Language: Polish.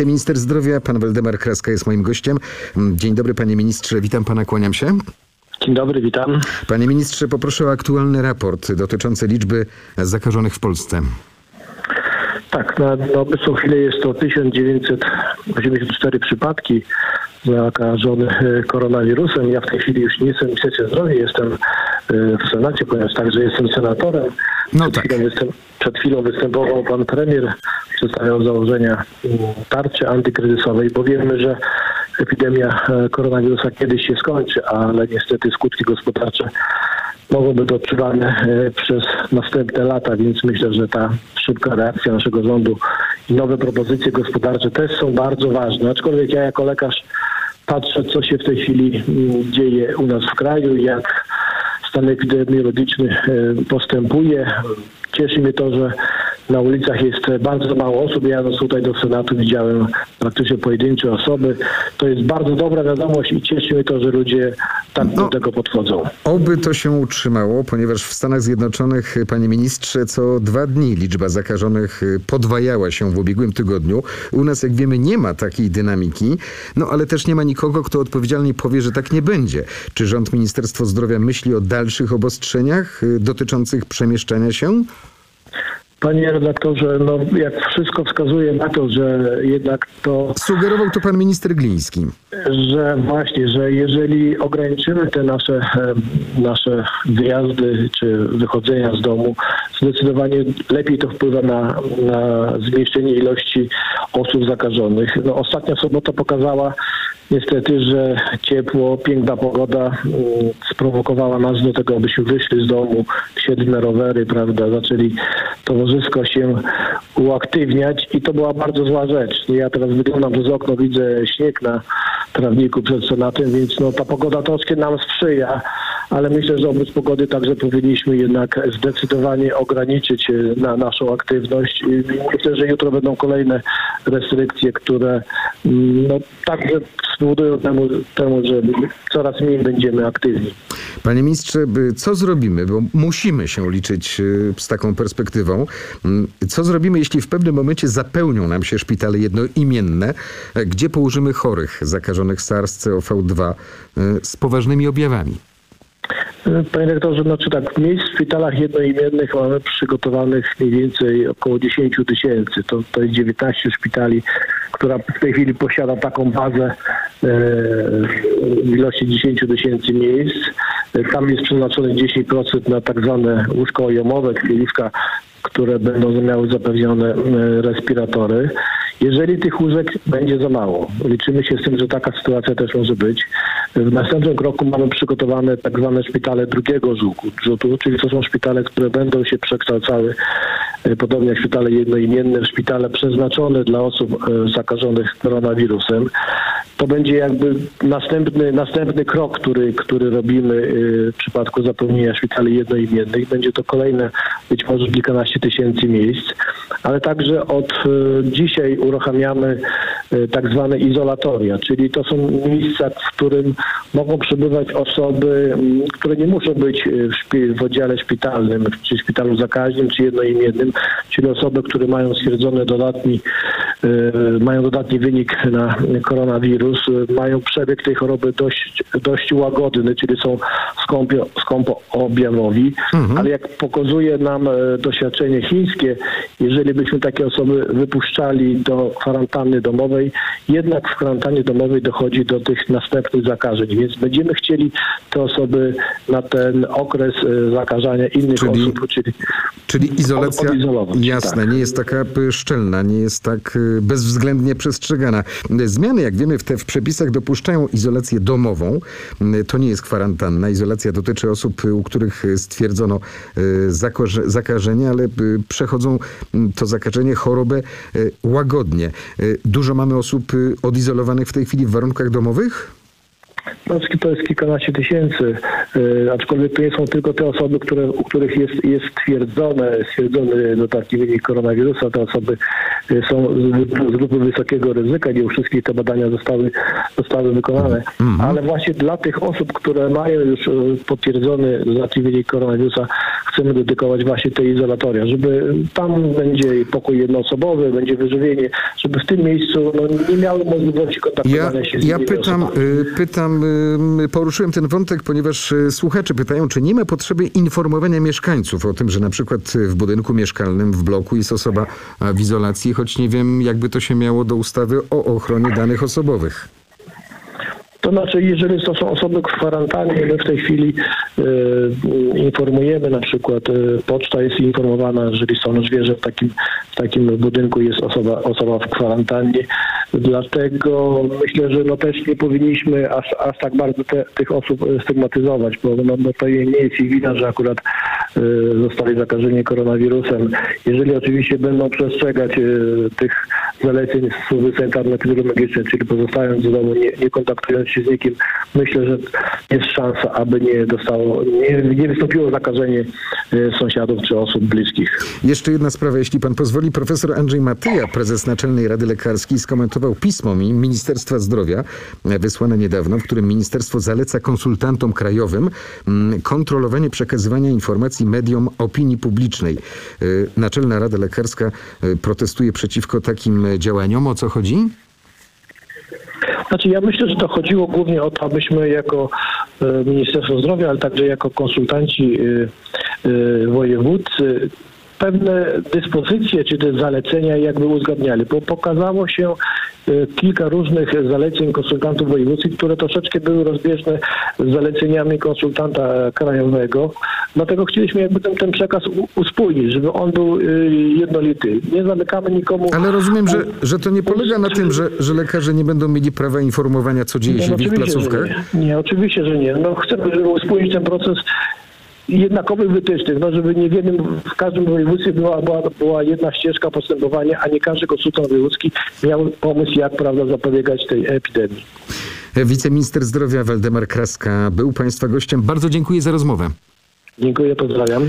Wiceminister zdrowia, pan Waldemar Kraska jest moim gościem. Dzień dobry panie ministrze, witam pana, kłaniam się. Dzień dobry, witam. Panie ministrze, poproszę o aktualny raport dotyczący liczby zakażonych w Polsce. Tak, na, na obecną chwilę jest to 1984 przypadki zakażonych e, koronawirusem. Ja w tej chwili już nie jestem ministrze zdrowia, jestem e, w Senacie, ponieważ także jestem senatorem. No przed, tak. chwilą występ, przed chwilą występował pan premier, przedstawiał założenia tarczy antykryzysowej, bo wiemy, że epidemia e, koronawirusa kiedyś się skończy, ale niestety skutki gospodarcze mogą być odczuwane e, przez następne lata, więc myślę, że ta szybka reakcja naszego rządu i nowe propozycje gospodarcze też są bardzo ważne. Aczkolwiek ja jako lekarz patrzę, co się w tej chwili mm, dzieje u nas w kraju, jak stan epidemiologiczny e, postępuje. Cieszy mnie to, że na ulicach jest bardzo mało osób. Ja no tutaj do Senatu widziałem praktycznie pojedyncze osoby. To jest bardzo dobra wiadomość i cieszy mnie to, że ludzie tak No. do tego podchodzą. Oby to się utrzymało, ponieważ w Stanach Zjednoczonych, panie ministrze, co dwa dni liczba zakażonych y, podwajała się w ubiegłym tygodniu. U nas, jak wiemy, nie ma takiej dynamiki, no ale też nie ma nikogo, kto odpowiedzialnie powie, że tak nie będzie. Czy rząd Ministerstwo Zdrowia myśli o dalszych obostrzeniach y, dotyczących przemieszczania się? Panie redaktorze, no jak wszystko wskazuje na to, że jednak to Sugerował to pan minister Gliński. że właśnie, że jeżeli ograniczymy te nasze, e, nasze wyjazdy czy wychodzenia z domu, zdecydowanie lepiej to wpływa na, na zmniejszenie ilości osób zakażonych. No, ostatnia sobota pokazała niestety, że ciepło, piękna pogoda mm, sprowokowała nas do tego, abyśmy wyszli z domu, wsiedli na rowery, prawda, zaczęli towarzysko się uaktywniać i to była bardzo zła rzecz. Ja teraz wyglądam przez okno, widzę śnieg na trawniku przed Senatem, więc no, ta pogoda troszkę nam sprzyja, ale myślę, że oprócz pogody także powinniśmy jednak zdecydowanie ograniczyć e, na naszą aktywność. Myślę, że jutro będą kolejne restrykcje, które mm, no, także spowodują temu, temu, że coraz mniej będziemy aktywni. Panie ministrze, co zrobimy, bo musimy się liczyć y, z taką perspektywą. Mm, Co zrobimy, jeśli w pewnym momencie zapełnią nam się szpitale jednoimienne, e, gdzie położymy chorych zakażonych SARS-CoV-2 y, z poważnymi objawami? Panie rektorze, znaczy tak, miejsc w szpitalach jednoimiennych mamy przygotowanych mniej więcej około 10 tysięcy. To, to jest 19 szpitali, która w tej chwili posiada taką bazę e, w ilości 10 tysięcy miejsc. Tam jest przeznaczone 10% na tak zwane łóżko ojomowe, czyli które będą miały zapewnione e, respiratory. Jeżeli tych łóżek będzie za mało, liczymy się z tym, że taka sytuacja też może być. W następnym kroku mamy przygotowane tak zwane szpitale drugiego rzutu, czyli to są szpitale, które będą się przekształcały, e, podobnie jak szpitale jednoimienne, w szpitale przeznaczone dla osób e, zakażonych koronawirusem. To będzie jakby następny, następny krok, który, który robimy e, w przypadku zapełnienia szpitali jednoimiennych. Będzie to kolejne być może kilkanaście tysięcy miejsc, ale także od e, dzisiaj uruchamiamy e, tak zwane izolatoria, czyli to są miejsca, w którym mogą przebywać osoby, m, które nie muszą być w, w oddziale szpitalnym, czy szpitalu zakaźnym, czy jednoimiennym, czyli osoby, które mają stwierdzony dodatni, mają dodatni wynik na koronawirus, e, mają przebieg tej choroby dość, dość łagodny, czyli są skąpio, skąpo objawowi, ale jak pokazuje nam e, doświadczenie chińskie, jeżeli byśmy takie osoby wypuszczali do kwarantanny domowej, jednak w kwarantannie domowej dochodzi do tych następnych zakażeń, więc będziemy chcieli te osoby na ten okres zakażania innych Czyli- osób, czyli Czyli izolacja, jasne, tak. nie jest taka y, szczelna, nie jest tak y, bezwzględnie przestrzegana. Zmiany, jak wiemy, w, te, w przepisach dopuszczają izolację domową. To nie jest kwarantanna. Izolacja dotyczy osób, y, u których stwierdzono y, zakażenie, ale y, przechodzą to zakażenie, chorobę łagodnie. Dużo mamy osób odizolowanych w tej chwili w warunkach domowych? No, to jest kilkanaście tysięcy, e, aczkolwiek to nie są tylko te osoby, które, u których jest, jest stwierdzone, stwierdzony no, taki wynik koronawirusa. Te osoby e, są z, z grupy wysokiego ryzyka. Nie u wszystkich te badania zostały, zostały wykonane. Ale właśnie dla tych osób, które mają już e, potwierdzony taki wynik koronawirusa, chcemy dedykować właśnie te izolatoria, żeby tam będzie pokój jednoosobowy, będzie wyżywienie, żeby w tym miejscu no, nie miały możliwości Ja, kontaktowania się z ja pytam, osobami. y, pytam, y, poruszyłem ten wątek, ponieważ y, słuchacze pytają, czy nie ma potrzeby informowania mieszkańców o tym, że na przykład y, w budynku mieszkalnym, w bloku jest osoba w izolacji, choć nie wiem, jakby to się miało do ustawy o ochronie danych osobowych. To znaczy, jeżeli to są osoby w kwarantannie, my w tej chwili e, informujemy, na przykład e, poczta jest informowana, jeżeli są zwierzę w takim, w takim budynku jest osoba, osoba w kwarantannie. Dlatego myślę, że no też nie powinniśmy aż, aż tak bardzo te, tych osób e, stygmatyzować, bo no, no to nie jest ich wina, że akurat zostali zakażeni koronawirusem. Jeżeli oczywiście będą przestrzegać e, tych zaleceń służby sanitarno-epidemiologicznej, czyli pozostając w domu, nie, nie kontaktując się z nikim, myślę, że jest szansa, aby nie dostało, nie, nie wystąpiło zakażenie e, sąsiadów czy osób bliskich. Jeszcze jedna sprawa, jeśli pan pozwoli. Profesor Andrzej Matyja, prezes Naczelnej Rady Lekarskiej, skomentował pismo mi Ministerstwa Zdrowia, e, wysłane niedawno, w którym ministerstwo zaleca konsultantom krajowym mm, kontrolowanie przekazywania informacji mediom opinii publicznej. E, Naczelna Rada Lekarska e, protestuje przeciwko takim e, działaniom. O co chodzi? Znaczy ja myślę, że to chodziło głównie o to, abyśmy jako Ministerstwo Zdrowia, ale także jako konsultanci wojewódzcy pewne dyspozycje czy te zalecenia jakby uzgadniali, bo pokazało się e, kilka różnych zaleceń konsultantów wojewódzkich, które troszeczkę były rozbieżne z zaleceniami konsultanta krajowego. Dlatego chcieliśmy jakby ten, ten przekaz uspójnić, żeby on był e, jednolity. Nie zamykamy nikomu. Ale rozumiem, że, że to nie polega na tym, że, że lekarze nie będą mieli prawa informowania, co dzieje się no, w ich placówkach. Nie. nie, oczywiście, że nie. No, chcemy, żeby uspójnić ten proces jednakowych wytycznych, no, żeby nie w jednym, w każdym województwie była, była, była jedna ścieżka postępowania, a nie każdy konsultant wojewódzki miał pomysł, jak prawda, zapobiegać tej epidemii. Wiceminister zdrowia Waldemar Kraska był Państwa gościem. Bardzo dziękuję za rozmowę. Dziękuję, pozdrawiam.